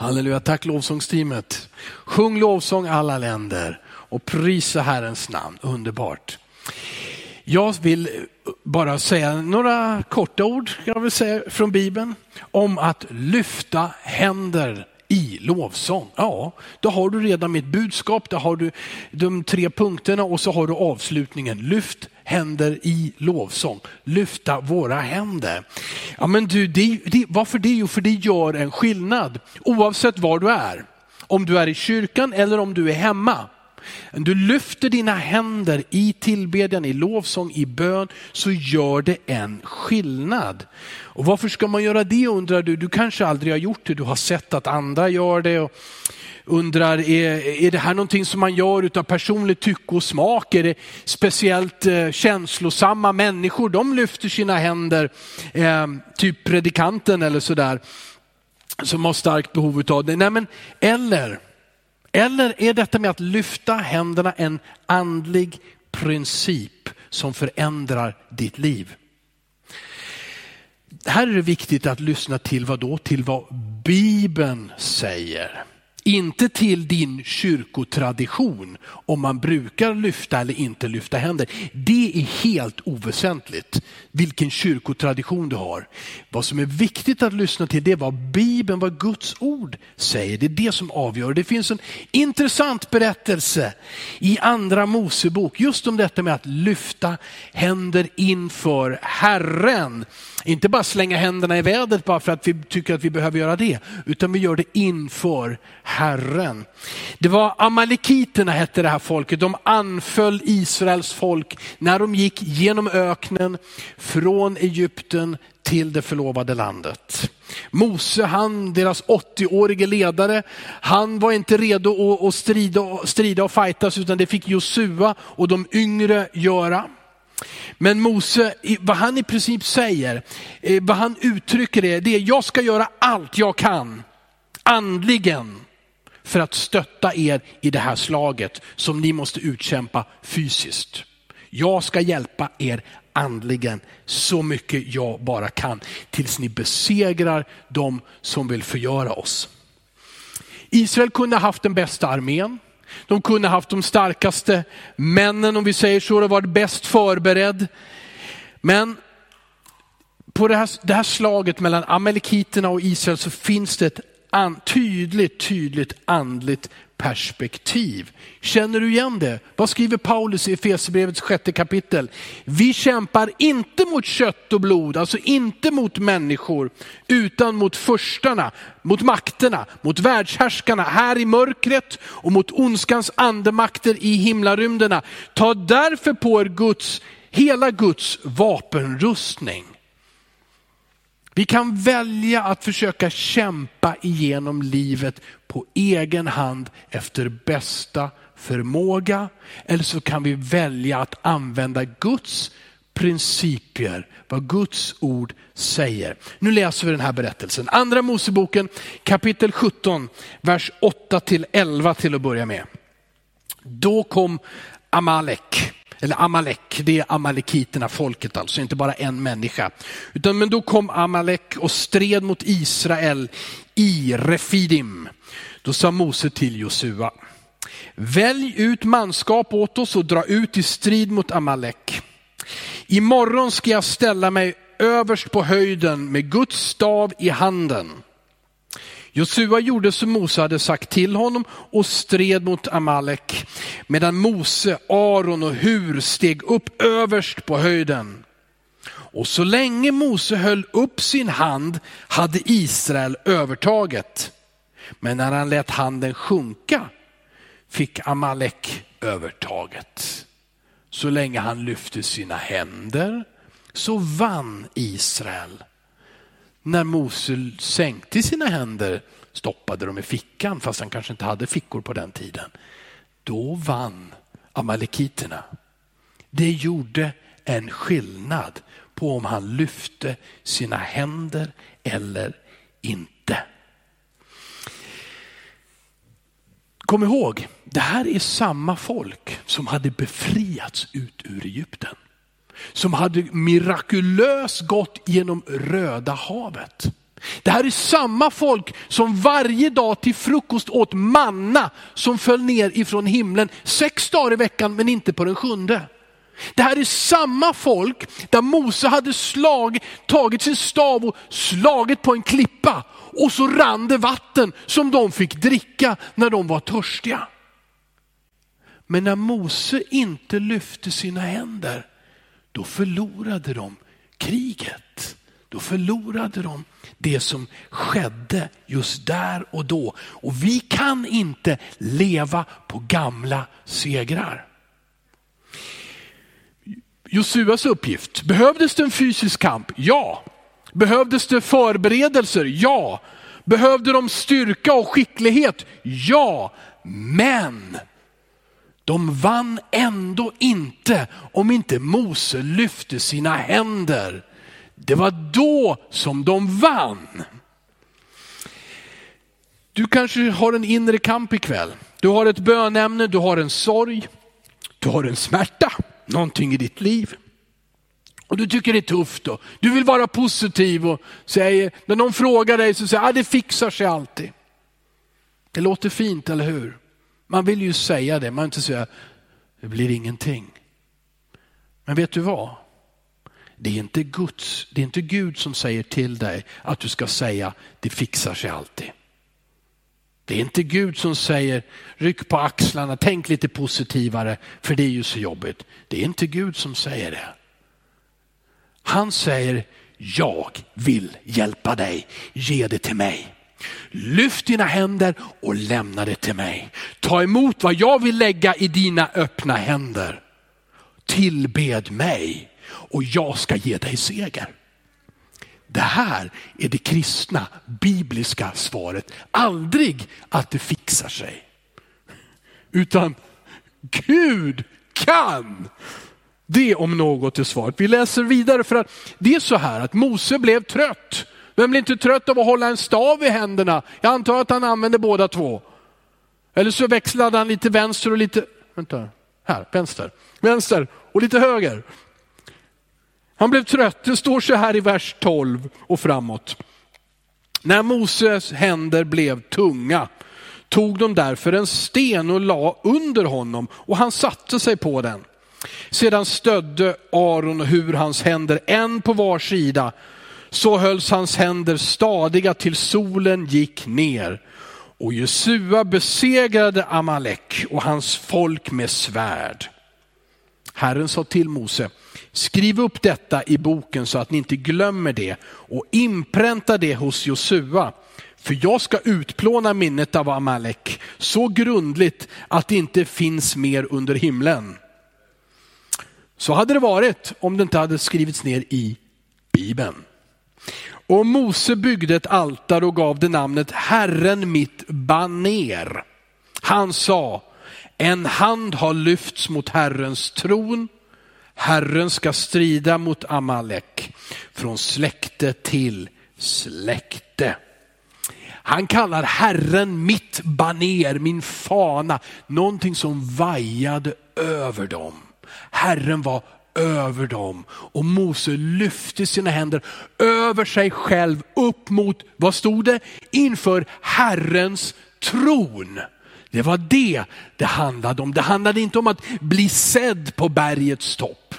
Halleluja, tack lovsångsteamet. Sjung lovsång alla länder och prisa Herrens namn, underbart. Jag vill bara säga några korta ord jag vill säga, från Bibeln om att lyfta händer i lovsång. Ja, då har du redan mitt budskap, då har du de tre punkterna och så har du avslutningen. Lyft händer i lovsång. Lyfta våra händer. Ja, men du, det, det, varför det? Jo, för det gör en skillnad oavsett var du är. Om du är i kyrkan eller om du är hemma. Du lyfter dina händer i tillbedjan, i lovsång, i bön, så gör det en skillnad. Och varför ska man göra det undrar du? Du kanske aldrig har gjort det, du har sett att andra gör det. Och undrar, är, är det här någonting som man gör utav personligt tycke och smak? Är det speciellt eh, känslosamma människor? De lyfter sina händer, eh, typ predikanten eller sådär, som har starkt behov av det. Nej, men, eller eller är detta med att lyfta händerna en andlig princip som förändrar ditt liv? Här är det viktigt att lyssna till vad då? Till vad Bibeln säger. Inte till din kyrkotradition om man brukar lyfta eller inte lyfta händer. Det är helt oväsentligt vilken kyrkotradition du har. Vad som är viktigt att lyssna till det är vad Bibeln, vad Guds ord säger. Det är det som avgör. Det finns en intressant berättelse i andra Mosebok just om detta med att lyfta händer inför Herren. Inte bara slänga händerna i vädret bara för att vi tycker att vi behöver göra det, utan vi gör det inför Herren. Det var amalekiterna hette det här folket, de anföll Israels folk när de gick genom öknen från Egypten till det förlovade landet. Mose, han, deras 80-årige ledare, han var inte redo att, strida, strida och fightas utan det fick Josua och de yngre göra. Men Mose, vad han i princip säger, eh, vad han uttrycker är, det är jag ska göra allt jag kan, andligen, för att stötta er i det här slaget som ni måste utkämpa fysiskt. Jag ska hjälpa er andligen så mycket jag bara kan tills ni besegrar de som vill förgöra oss. Israel kunde ha haft den bästa armén. De kunde ha haft de starkaste männen om vi säger så, och varit bäst förberedd. Men på det här, det här slaget mellan amalekiterna och Israel så finns det ett an, tydligt, tydligt andligt perspektiv. Känner du igen det? Vad skriver Paulus i Efesierbrevets sjätte kapitel? Vi kämpar inte mot kött och blod, alltså inte mot människor, utan mot förstarna, mot makterna, mot världshärskarna här i mörkret och mot ondskans andemakter i himlarymderna. Ta därför på er Guds, hela Guds vapenrustning vi kan välja att försöka kämpa igenom livet på egen hand efter bästa förmåga. Eller så kan vi välja att använda Guds principer, vad Guds ord säger. Nu läser vi den här berättelsen. Andra Moseboken kapitel 17, vers 8 till 11 till att börja med. Då kom Amalek eller Amalek, det är amalekiterna, folket alltså, inte bara en människa. Utan, men då kom Amalek och stred mot Israel i Refidim. Då sa Mose till Josua, välj ut manskap åt oss och dra ut i strid mot Amalek. Imorgon ska jag ställa mig överst på höjden med Guds stav i handen. Josua gjorde som Mose hade sagt till honom och stred mot Amalek, medan Mose, Aron och Hur steg upp överst på höjden. Och så länge Mose höll upp sin hand hade Israel övertaget. Men när han lät handen sjunka fick Amalek övertaget. Så länge han lyfte sina händer så vann Israel. När Mose sänkte sina händer, stoppade dem i fickan, fast han kanske inte hade fickor på den tiden. Då vann amalekiterna. Det gjorde en skillnad på om han lyfte sina händer eller inte. Kom ihåg, det här är samma folk som hade befriats ut ur Egypten som hade mirakulöst gått genom Röda havet. Det här är samma folk som varje dag till frukost åt manna som föll ner ifrån himlen sex dagar i veckan men inte på den sjunde. Det här är samma folk där Mose hade slag, tagit sin stav och slagit på en klippa och så rann det vatten som de fick dricka när de var törstiga. Men när Mose inte lyfte sina händer, då förlorade de kriget. Då förlorade de det som skedde just där och då. Och vi kan inte leva på gamla segrar. Josuas uppgift, behövdes det en fysisk kamp? Ja. Behövdes det förberedelser? Ja. Behövde de styrka och skicklighet? Ja. Men de vann ändå inte om inte Mose lyfte sina händer. Det var då som de vann. Du kanske har en inre kamp ikväll. Du har ett bönämne, du har en sorg, du har en smärta, någonting i ditt liv. Och du tycker det är tufft och du vill vara positiv och säger, när någon frågar dig så säger ah, det fixar sig alltid. Det låter fint, eller hur? Man vill ju säga det, man vill inte säga det blir ingenting. Men vet du vad? Det är inte Guds, det är inte Gud som säger till dig att du ska säga det fixar sig alltid. Det är inte Gud som säger ryck på axlarna, tänk lite positivare för det är ju så jobbigt. Det är inte Gud som säger det. Han säger jag vill hjälpa dig, ge det till mig. Lyft dina händer och lämna det till mig. Ta emot vad jag vill lägga i dina öppna händer. Tillbed mig och jag ska ge dig seger. Det här är det kristna bibliska svaret. Aldrig att det fixar sig. Utan Gud kan. Det om något är svaret. Vi läser vidare för att det är så här att Mose blev trött. Vem blir inte trött av att hålla en stav i händerna? Jag antar att han använde båda två. Eller så växlade han lite vänster och lite, vänta, här, vänster, vänster och lite höger. Han blev trött, det står så här i vers 12 och framåt. När Moses händer blev tunga tog de därför en sten och la under honom och han satte sig på den. Sedan stödde Aron och hur hans händer en på var sida så hölls hans händer stadiga till solen gick ner. Och Jesua besegrade Amalek och hans folk med svärd. Herren sa till Mose, skriv upp detta i boken så att ni inte glömmer det och inpränta det hos Josua. För jag ska utplåna minnet av Amalek så grundligt att det inte finns mer under himlen. Så hade det varit om det inte hade skrivits ner i Bibeln. Och Mose byggde ett altare och gav det namnet Herren mitt baner. Han sa, en hand har lyfts mot Herrens tron. Herren ska strida mot Amalek från släkte till släkte. Han kallar Herren mitt baner, min fana, någonting som vajade över dem. Herren var över dem. Och Mose lyfte sina händer över sig själv upp mot, vad stod det? Inför Herrens tron. Det var det det handlade om. Det handlade inte om att bli sedd på bergets topp.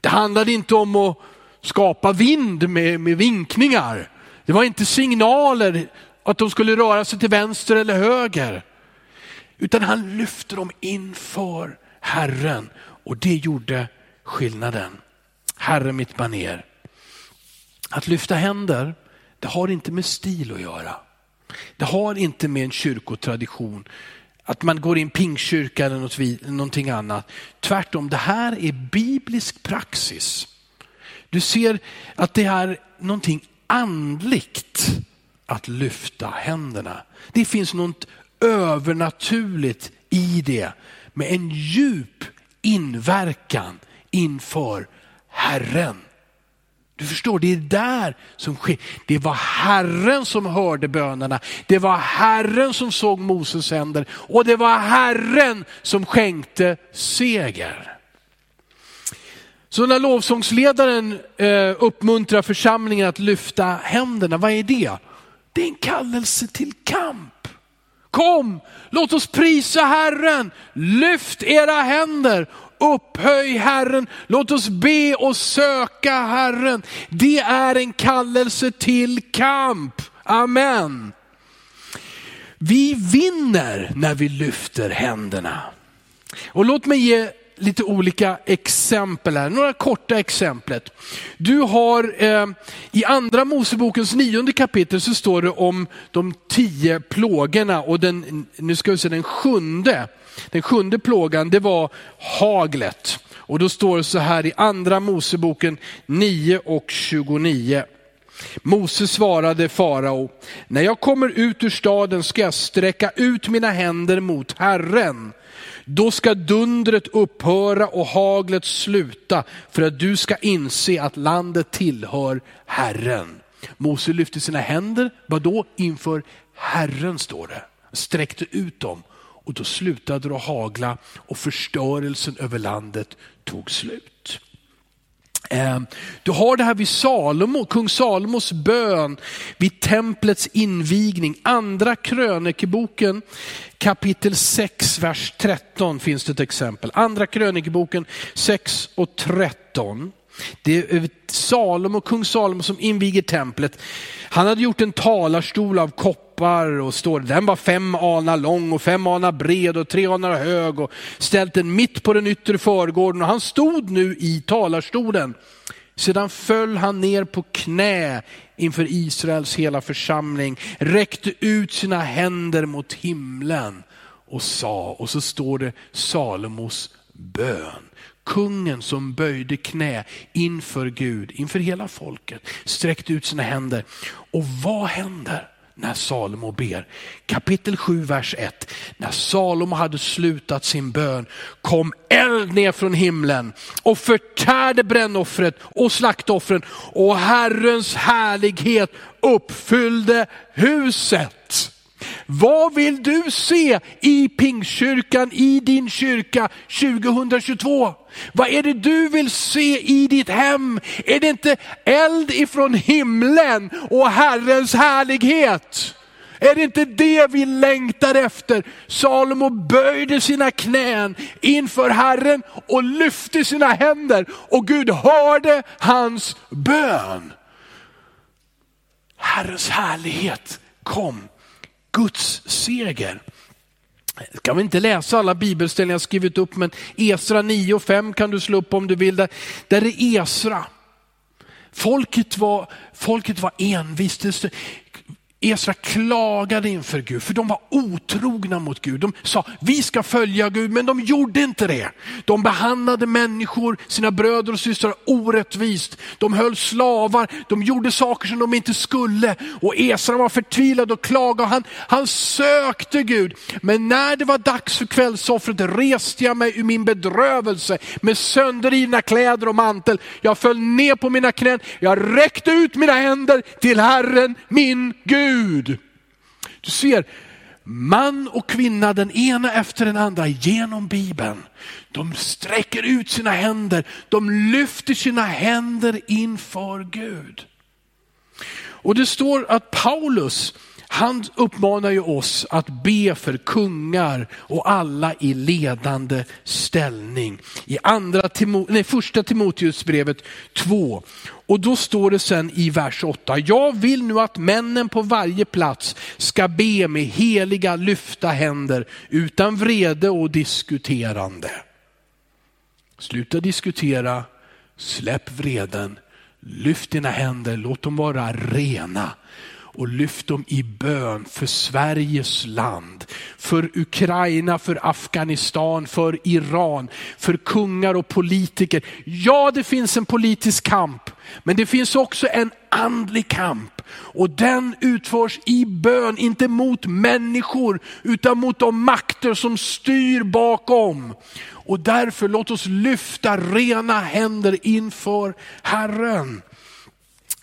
Det handlade inte om att skapa vind med, med vinkningar. Det var inte signaler att de skulle röra sig till vänster eller höger. Utan han lyfte dem inför Herren och det gjorde skillnaden. Herre mitt baner. Att lyfta händer, det har inte med stil att göra. Det har inte med en kyrkotradition, att man går i en pingkyrka eller något, någonting annat. Tvärtom, det här är biblisk praxis. Du ser att det är någonting andligt att lyfta händerna. Det finns något övernaturligt i det med en djup inverkan inför Herren. Du förstår, det är där som sker. Det var Herren som hörde bönerna. Det var Herren som såg Moses händer och det var Herren som skänkte seger. Så när lovsångsledaren eh, uppmuntrar församlingen att lyfta händerna, vad är det? Det är en kallelse till kamp. Kom, låt oss prisa Herren, lyft era händer, upphöj Herren, låt oss be och söka Herren. Det är en kallelse till kamp. Amen. Vi vinner när vi lyfter händerna. Och låt mig ge lite olika exempel här. Några korta exemplet. Du har eh, i andra Mosebokens nionde kapitel så står det om de tio plågorna och den, nu ska vi se den sjunde. Den sjunde plågan det var haglet. Och då står det så här i andra Moseboken 9 och 29. Mose svarade farao, när jag kommer ut ur staden ska jag sträcka ut mina händer mot Herren. Då ska dundret upphöra och haglet sluta för att du ska inse att landet tillhör Herren. Mose lyfte sina händer, vad då? Inför Herren står det. Sträckte ut dem och då slutade det att hagla och förstörelsen över landet tog slut. Ehm, du har det här vid Salomo, kung Salomos bön vid templets invigning. Andra krönikeboken kapitel 6, vers 13 finns det ett exempel. Andra krönikeboken 6 och 13. Det är Salomo, kung Salomo som inviger templet. Han hade gjort en talarstol av koppar och står, den var fem alnar lång och fem alnar bred och tre alnar hög och ställt den mitt på den yttre förgården och han stod nu i talarstolen. Sedan föll han ner på knä inför Israels hela församling, räckte ut sina händer mot himlen och sa, och så står det Salomos bön. Kungen som böjde knä inför Gud, inför hela folket, sträckte ut sina händer. Och vad händer? När Salomo ber. Kapitel 7, vers 1. När Salomo hade slutat sin bön kom eld ner från himlen och förtärde brännoffret och slaktoffren och Herrens härlighet uppfyllde huset. Vad vill du se i Pingstkyrkan, i din kyrka 2022? Vad är det du vill se i ditt hem? Är det inte eld ifrån himlen och Herrens härlighet? Är det inte det vi längtar efter? Salomo böjde sina knän inför Herren och lyfte sina händer och Gud hörde hans bön. Herrens härlighet kom Guds seger. Jag kan vi inte läsa alla bibelställen jag skrivit upp, men Esra 9 och 5 kan du slå upp om du vill. Där, där är Esra. Folket var, folket var envist. Esra klagade inför Gud, för de var otrogna mot Gud. De sa, vi ska följa Gud, men de gjorde inte det. De behandlade människor, sina bröder och systrar orättvist. De höll slavar, de gjorde saker som de inte skulle. Och Esra var förtvivlad och klagade. Han, han sökte Gud. Men när det var dags för kvällsoffret reste jag mig ur min bedrövelse med sönderrivna kläder och mantel. Jag föll ner på mina knän, jag räckte ut mina händer till Herren, min Gud. Gud. Du ser, man och kvinna, den ena efter den andra genom Bibeln. De sträcker ut sina händer, de lyfter sina händer inför Gud. Och det står att Paulus, han uppmanar ju oss att be för kungar och alla i ledande ställning. I andra nej, första Timoteusbrevet 2. Och då står det sen i vers 8, jag vill nu att männen på varje plats ska be med heliga lyfta händer utan vrede och diskuterande. Sluta diskutera, släpp vreden, lyft dina händer, låt dem vara rena och lyft dem i bön för Sveriges land, för Ukraina, för Afghanistan, för Iran, för kungar och politiker. Ja, det finns en politisk kamp, men det finns också en andlig kamp och den utförs i bön, inte mot människor utan mot de makter som styr bakom. Och därför låt oss lyfta rena händer inför Herren.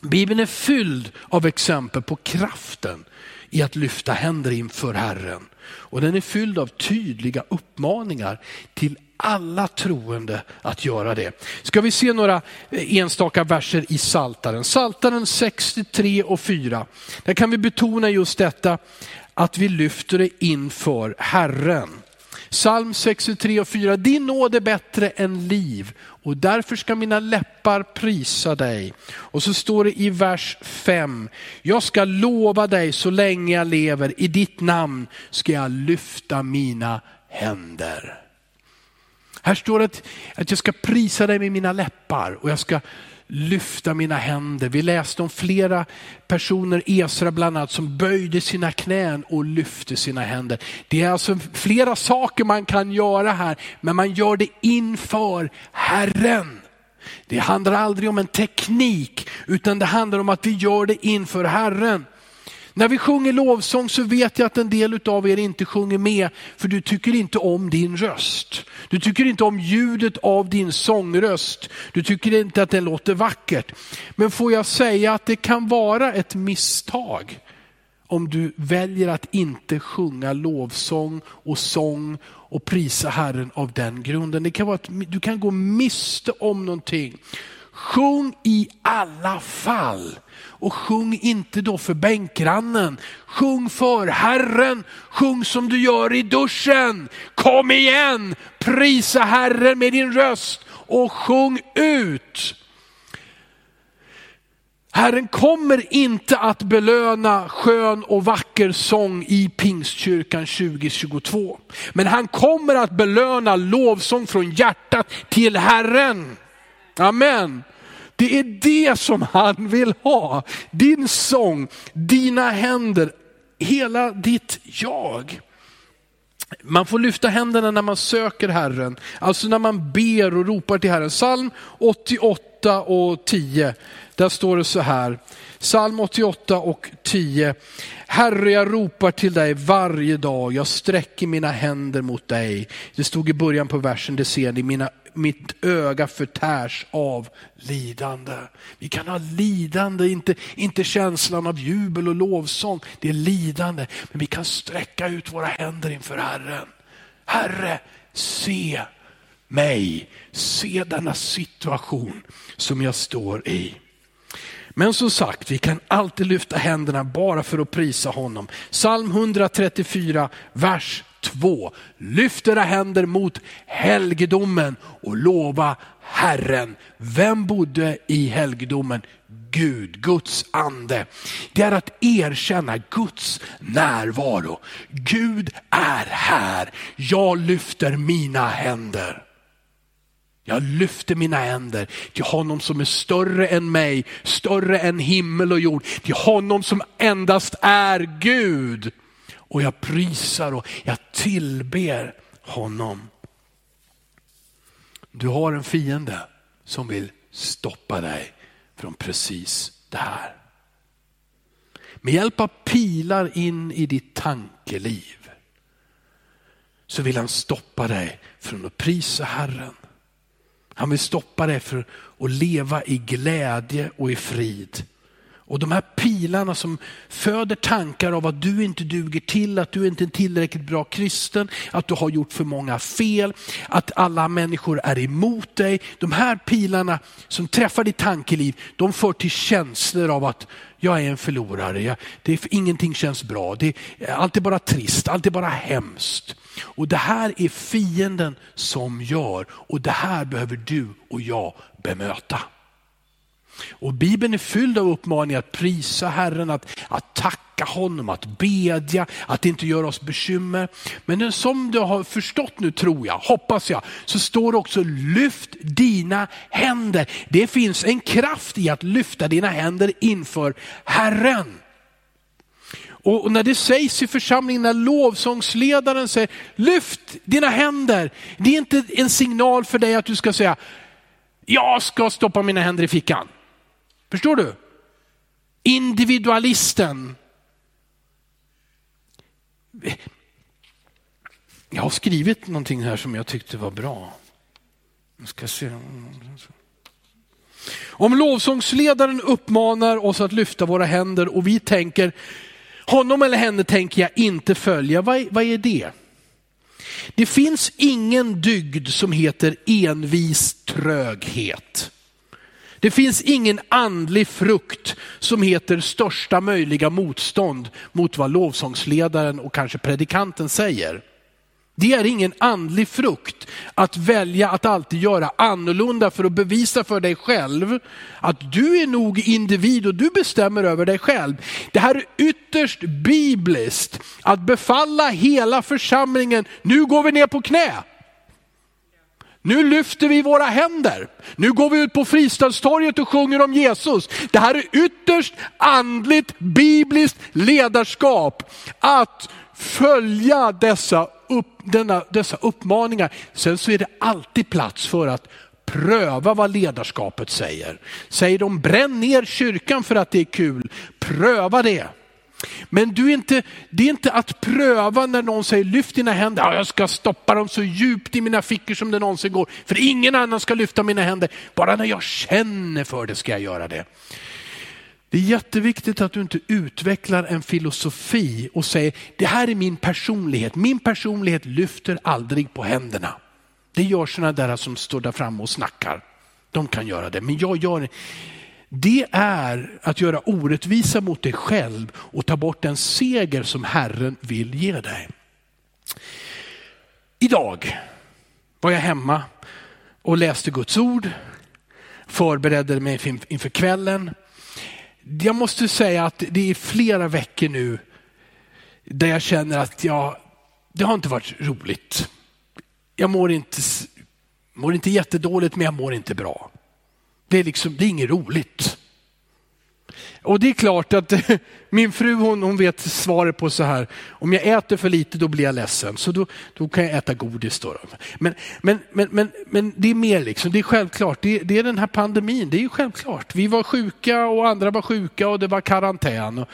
Bibeln är fylld av exempel på kraften i att lyfta händer inför Herren. Och den är fylld av tydliga uppmaningar till alla troende att göra det. Ska vi se några eh, enstaka verser i Saltaren. Saltaren 63 och 4. Där kan vi betona just detta att vi lyfter det inför Herren. Psalm 63 och 4. Din nåd är bättre än liv och därför ska mina läppar prisa dig. Och så står det i vers 5. Jag ska lova dig så länge jag lever. I ditt namn ska jag lyfta mina händer. Här står det att jag ska prisa dig med mina läppar och jag ska lyfta mina händer. Vi läste om flera personer, Esra bland annat, som böjde sina knän och lyfte sina händer. Det är alltså flera saker man kan göra här, men man gör det inför Herren. Det handlar aldrig om en teknik, utan det handlar om att vi gör det inför Herren. När vi sjunger lovsång så vet jag att en del av er inte sjunger med för du tycker inte om din röst. Du tycker inte om ljudet av din sångröst. Du tycker inte att den låter vackert. Men får jag säga att det kan vara ett misstag om du väljer att inte sjunga lovsång och sång och prisa Herren av den grunden. Det kan vara att du kan gå miste om någonting. Sjung i alla fall. Och sjung inte då för bänkgrannen. Sjung för Herren. Sjung som du gör i duschen. Kom igen, prisa Herren med din röst och sjung ut. Herren kommer inte att belöna skön och vacker sång i Pingstkyrkan 2022. Men han kommer att belöna lovsång från hjärtat till Herren. Amen. Det är det som han vill ha. Din sång, dina händer, hela ditt jag. Man får lyfta händerna när man söker Herren, alltså när man ber och ropar till Herren. Psalm 88 och 10, där står det så här. Psalm 88 och 10. Herre, jag ropar till dig varje dag, jag sträcker mina händer mot dig. Det stod i början på versen, det ser ni, mina mitt öga förtärs av lidande. Vi kan ha lidande, inte, inte känslan av jubel och lovsång, det är lidande. Men vi kan sträcka ut våra händer inför Herren. Herre, se mig, se denna situation som jag står i. Men som sagt, vi kan alltid lyfta händerna bara för att prisa honom. Psalm 134, vers 2. Lyft era händer mot helgedomen och lova Herren. Vem bodde i helgedomen? Gud, Guds ande. Det är att erkänna Guds närvaro. Gud är här. Jag lyfter mina händer. Jag lyfter mina händer till honom som är större än mig, större än himmel och jord, till honom som endast är Gud och jag prisar och jag tillber honom. Du har en fiende som vill stoppa dig från precis det här. Med hjälp av pilar in i ditt tankeliv så vill han stoppa dig från att prisa Herren. Han vill stoppa dig från att leva i glädje och i frid. Och de här pilarna som föder tankar av att du inte duger till, att du inte är en tillräckligt bra kristen, att du har gjort för många fel, att alla människor är emot dig. De här pilarna som träffar ditt tankeliv, de för till känslor av att jag är en förlorare, jag, det är, ingenting känns bra, det allt är bara trist, allt är bara hemskt. Och det här är fienden som gör och det här behöver du och jag bemöta. Och Bibeln är fylld av uppmaningar att prisa Herren, att, att tacka honom, att bedja, att inte göra oss bekymmer. Men som du har förstått nu tror jag, hoppas jag, så står det också lyft dina händer. Det finns en kraft i att lyfta dina händer inför Herren. Och när det sägs i församlingen, när lovsångsledaren säger lyft dina händer. Det är inte en signal för dig att du ska säga, jag ska stoppa mina händer i fickan. Förstår du? Individualisten. Jag har skrivit någonting här som jag tyckte var bra. Jag ska se. Om lovsångsledaren uppmanar oss att lyfta våra händer och vi tänker, Honom eller henne tänker jag inte följa. Vad, vad är det? Det finns ingen dygd som heter envis tröghet. Det finns ingen andlig frukt som heter största möjliga motstånd mot vad lovsångsledaren och kanske predikanten säger. Det är ingen andlig frukt att välja att alltid göra annorlunda för att bevisa för dig själv att du är nog individ och du bestämmer över dig själv. Det här är ytterst bibliskt att befalla hela församlingen, nu går vi ner på knä. Nu lyfter vi våra händer. Nu går vi ut på Fristadstorget och sjunger om Jesus. Det här är ytterst andligt, bibliskt ledarskap. Att följa dessa, upp, denna, dessa uppmaningar. Sen så är det alltid plats för att pröva vad ledarskapet säger. Säger de bränn ner kyrkan för att det är kul, pröva det. Men du är inte, det är inte att pröva när någon säger lyft dina händer. Ja, jag ska stoppa dem så djupt i mina fickor som det någonsin går. För ingen annan ska lyfta mina händer. Bara när jag känner för det ska jag göra det. Det är jätteviktigt att du inte utvecklar en filosofi och säger det här är min personlighet. Min personlighet lyfter aldrig på händerna. Det gör sådana där som står där framme och snackar. De kan göra det, men jag gör det. Det är att göra orättvisa mot dig själv och ta bort den seger som Herren vill ge dig. Idag var jag hemma och läste Guds ord, förberedde mig inför kvällen jag måste säga att det är flera veckor nu där jag känner att jag, det har inte varit roligt. Jag mår inte, mår inte jättedåligt men jag mår inte bra. Det är, liksom, det är inget roligt. Och det är klart att min fru hon, hon vet svaret på så här, om jag äter för lite då blir jag ledsen, så då, då kan jag äta godis. Då. Men, men, men, men, men det är mer, liksom, det är självklart, det, det är den här pandemin, det är ju självklart. Vi var sjuka och andra var sjuka och det var karantän.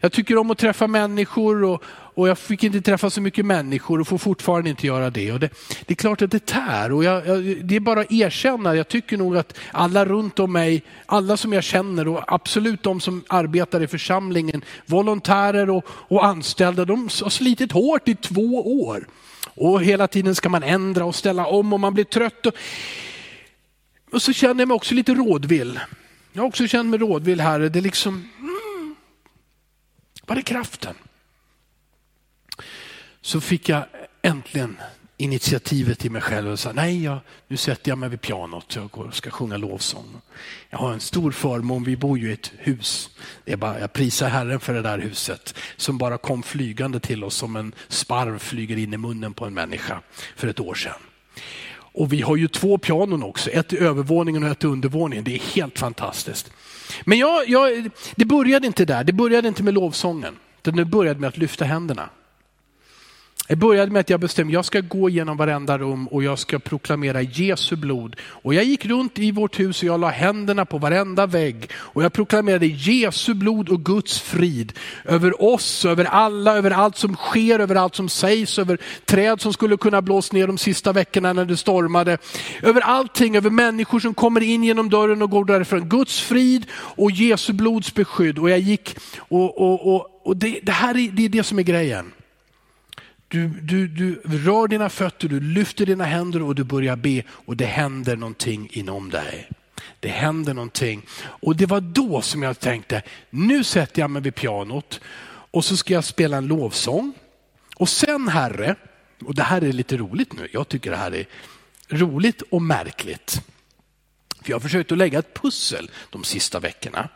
Jag tycker om att träffa människor och, och jag fick inte träffa så mycket människor och får fortfarande inte göra det. Och det, det är klart att det tär och jag, jag, det är bara att erkänna. Jag tycker nog att alla runt om mig, alla som jag känner och absolut de som arbetar i församlingen, volontärer och, och anställda, de har slitit hårt i två år. Och hela tiden ska man ändra och ställa om och man blir trött. Och, och så känner jag mig också lite rådvill. Jag har också känt mig rådvill här. Det är liksom, mm, var är kraften? så fick jag äntligen initiativet i mig själv och sa nej, jag, nu sätter jag mig vid pianot jag går och ska sjunga lovsång. Jag har en stor förmån, vi bor ju i ett hus. Det är bara, jag prisar Herren för det där huset som bara kom flygande till oss som en sparv flyger in i munnen på en människa för ett år sedan. Och vi har ju två pianon också, ett i övervåningen och ett i undervåningen. Det är helt fantastiskt. Men jag, jag, det började inte där, det började inte med lovsången. Det började med att lyfta händerna. Det började med att jag bestämde, jag ska gå igenom varenda rum och jag ska proklamera Jesu blod. Och jag gick runt i vårt hus och jag la händerna på varenda vägg och jag proklamerade Jesu blod och Guds frid över oss, över alla, över allt som sker, över allt som sägs, över träd som skulle kunna blås ner de sista veckorna när det stormade. Över allting, över människor som kommer in genom dörren och går därifrån. Guds frid och Jesu blods beskydd. Och jag gick och, och, och, och det, det här är det, är det som är grejen. Du, du, du rör dina fötter, du lyfter dina händer och du börjar be och det händer någonting inom dig. Det händer någonting. Och det var då som jag tänkte, nu sätter jag mig vid pianot och så ska jag spela en lovsång. Och sen Herre, och det här är lite roligt nu, jag tycker det här är roligt och märkligt. För jag har försökt att lägga ett pussel de sista veckorna.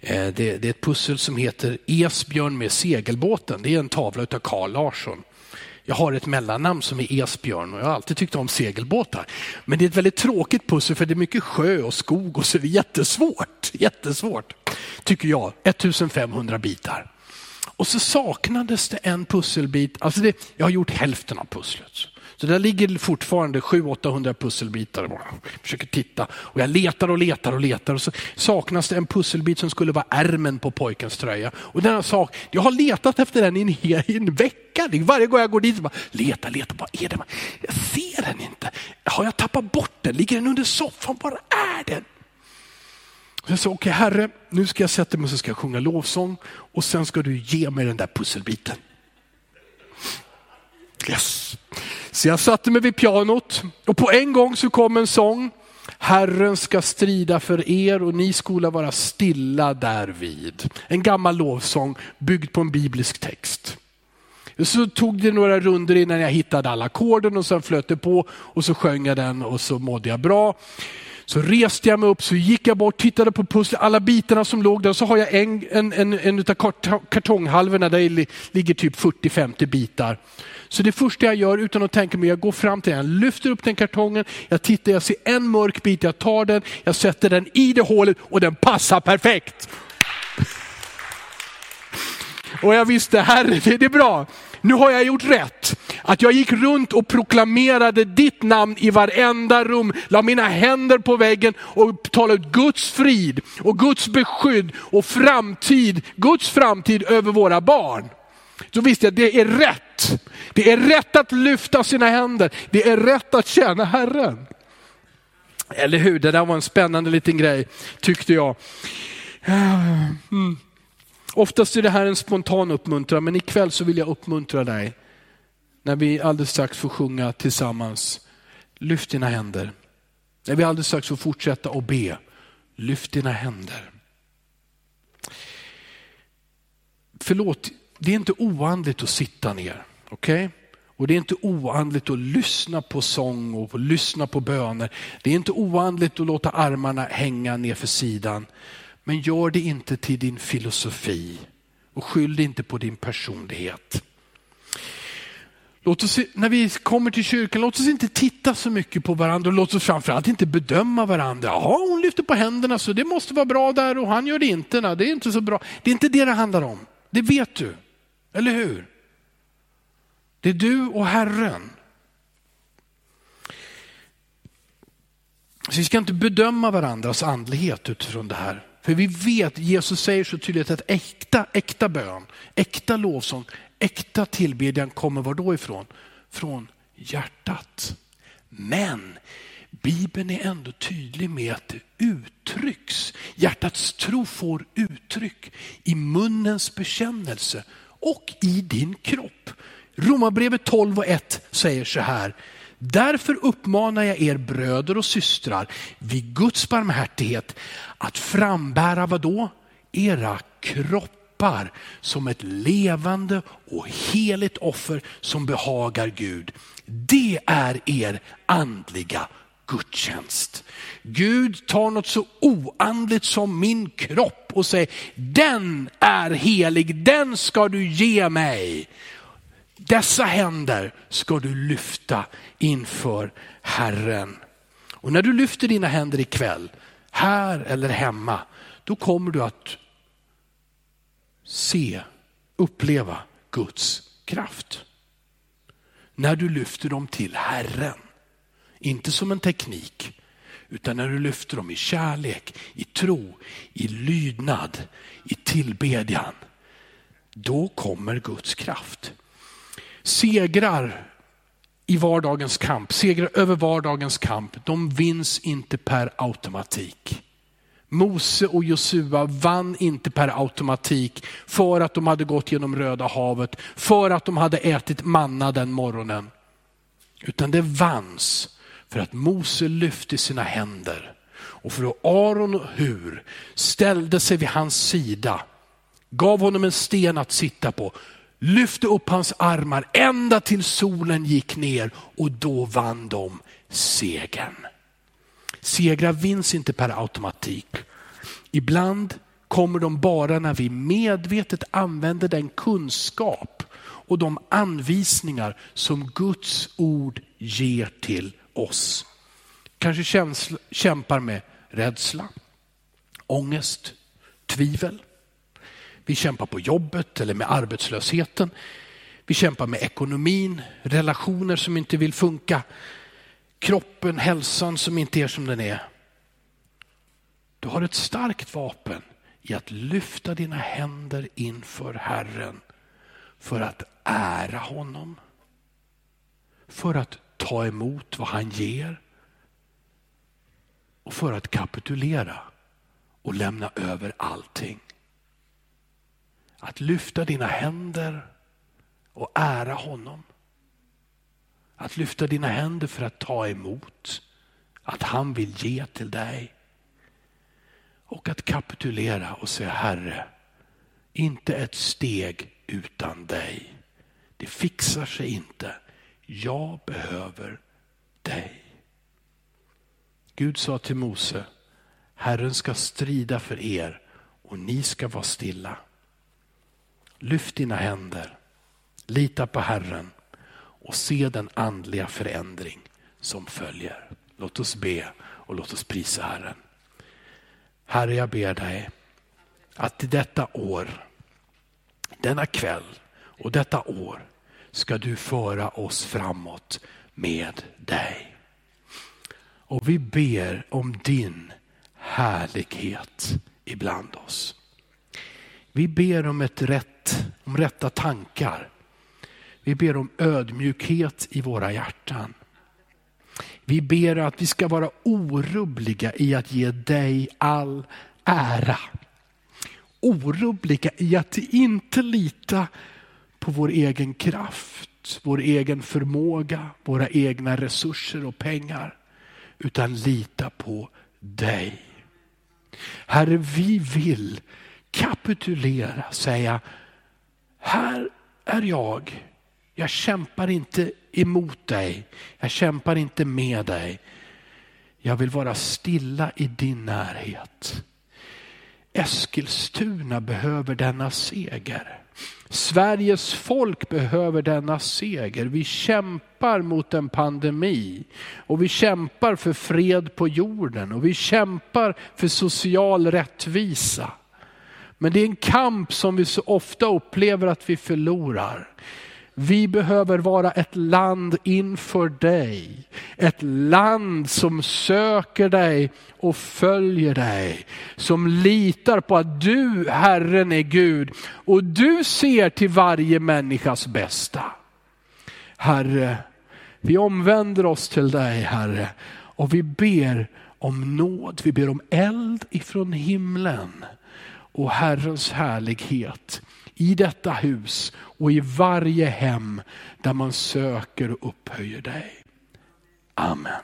Eh, det, det, är ett pussel som heter Esbjörn med segelbåten. Det är en tavla av Carl Larsson. Jag har ett mellannamn som är Esbjörn och jag har alltid tyckt om segelbåtar. Men det är ett väldigt tråkigt pussel för det är mycket sjö och skog och så är det jättesvårt. Jättesvårt, tycker jag. 1500 bitar. Och så saknades det en pusselbit. Alltså det, jag har gjort hälften av pusslet. Så där ligger fortfarande 700-800 pusselbitar. Jag försöker titta och jag letar och letar och letar och så saknas det en pusselbit som skulle vara ärmen på pojkens tröja. Och denna sak, jag har letat efter den i en, i en vecka. Varje gång jag går dit så bara, leta, leta, vad är det? Jag ser den inte. Har jag tappat bort den? Ligger den under soffan? Var är den? Jag sa, okej okay, Herre, nu ska jag sätta mig och så ska jag sjunga lovsång och sen ska du ge mig den där pusselbiten. Yes. Så jag satte mig vid pianot och på en gång så kom en sång. Herren ska strida för er och ni skola vara stilla därvid. En gammal lovsång byggd på en biblisk text. Så tog det några runder innan jag hittade alla ackorden och sen flöt det på och så sjöng jag den och så mådde jag bra. Så reste jag mig upp, så gick jag bort, tittade på pusslet, alla bitarna som låg där. Så har jag en, en, en, en av kartonghalvorna där det ligger typ 40-50 bitar. Så det första jag gör utan att tänka mig, jag går fram till den, lyfter upp den kartongen, jag tittar, jag ser en mörk bit, jag tar den, jag sätter den i det hålet och den passar perfekt. Och jag visste, herre, det är bra nu har jag gjort rätt. Att jag gick runt och proklamerade ditt namn i varenda rum, la mina händer på väggen och talade ut Guds frid och Guds beskydd och framtid, Guds framtid över våra barn. Så visste jag, att det är rätt. Det är rätt att lyfta sina händer. Det är rätt att tjäna Herren. Eller hur? Det där var en spännande liten grej tyckte jag. Eh, mm. Oftast är det här en spontan uppmuntran, men ikväll så vill jag uppmuntra dig. När vi alldeles strax får sjunga tillsammans. Lyft dina händer. När vi alldeles strax får fortsätta och be. Lyft dina händer. Förlåt, det är inte oandligt att sitta ner. Okej? Okay? Och det är inte oandligt att lyssna på sång och lyssna på böner. Det är inte oandligt att låta armarna hänga ner för sidan. Men gör det inte till din filosofi och skyll det inte på din personlighet. Låt oss, när vi kommer till kyrkan, låt oss inte titta så mycket på varandra och låt oss framförallt inte bedöma varandra. Ja, hon lyfter på händerna så det måste vara bra där och han gör det inte. Nej, det är inte så bra. Det är inte det det handlar om. Det vet du, eller hur? Det är du och Herren. Så vi ska inte bedöma varandras andlighet utifrån det här. För vi vet, Jesus säger så tydligt att äkta, äkta bön, äkta lovsång, äkta tillbedjan kommer var då ifrån? Från hjärtat. Men Bibeln är ändå tydlig med att det uttrycks. Hjärtats tro får uttryck i munnens bekännelse och i din kropp. Romarbrevet 12 och 1 säger så här, Därför uppmanar jag er bröder och systrar vid Guds barmhärtighet att frambära vad då? Era kroppar som ett levande och heligt offer som behagar Gud. Det är er andliga gudstjänst. Gud tar något så oandligt som min kropp och säger, den är helig, den ska du ge mig. Dessa händer ska du lyfta inför Herren. Och när du lyfter dina händer ikväll, här eller hemma, då kommer du att se, uppleva Guds kraft. När du lyfter dem till Herren, inte som en teknik, utan när du lyfter dem i kärlek, i tro, i lydnad, i tillbedjan, då kommer Guds kraft segrar i vardagens kamp, segrar över vardagens kamp, de vinns inte per automatik. Mose och Josua vann inte per automatik för att de hade gått genom Röda havet, för att de hade ätit manna den morgonen. Utan det vanns för att Mose lyfte sina händer och för att Aron och Hur ställde sig vid hans sida, gav honom en sten att sitta på, lyfte upp hans armar ända till solen gick ner och då vann de segern. Segrar vinns inte per automatik. Ibland kommer de bara när vi medvetet använder den kunskap och de anvisningar som Guds ord ger till oss. Kanske känsla, kämpar med rädsla, ångest, tvivel. Vi kämpar på jobbet eller med arbetslösheten. Vi kämpar med ekonomin, relationer som inte vill funka, kroppen, hälsan som inte är som den är. Du har ett starkt vapen i att lyfta dina händer inför Herren för att ära honom. För att ta emot vad han ger och för att kapitulera och lämna över allting. Att lyfta dina händer och ära honom. Att lyfta dina händer för att ta emot. Att han vill ge till dig. Och att kapitulera och säga Herre, inte ett steg utan dig. Det fixar sig inte. Jag behöver dig. Gud sa till Mose, Herren ska strida för er och ni ska vara stilla. Lyft dina händer, lita på Herren och se den andliga förändring som följer. Låt oss be och låt oss prisa Herren. Herre, jag ber dig att i detta år, denna kväll och detta år ska du föra oss framåt med dig. Och vi ber om din härlighet ibland oss. Vi ber om, ett rätt, om rätta tankar. Vi ber om ödmjukhet i våra hjärtan. Vi ber att vi ska vara orubbliga i att ge dig all ära. Orubbliga i att inte lita på vår egen kraft, vår egen förmåga, våra egna resurser och pengar. Utan lita på dig. Herre, vi vill kapitulera, säga, här är jag. Jag kämpar inte emot dig. Jag kämpar inte med dig. Jag vill vara stilla i din närhet. Eskilstuna behöver denna seger. Sveriges folk behöver denna seger. Vi kämpar mot en pandemi och vi kämpar för fred på jorden och vi kämpar för social rättvisa. Men det är en kamp som vi så ofta upplever att vi förlorar. Vi behöver vara ett land inför dig. Ett land som söker dig och följer dig. Som litar på att du, Herren, är Gud och du ser till varje människas bästa. Herre, vi omvänder oss till dig, Herre, och vi ber om nåd. Vi ber om eld ifrån himlen och Herrens härlighet i detta hus och i varje hem där man söker och upphöjer dig. Amen.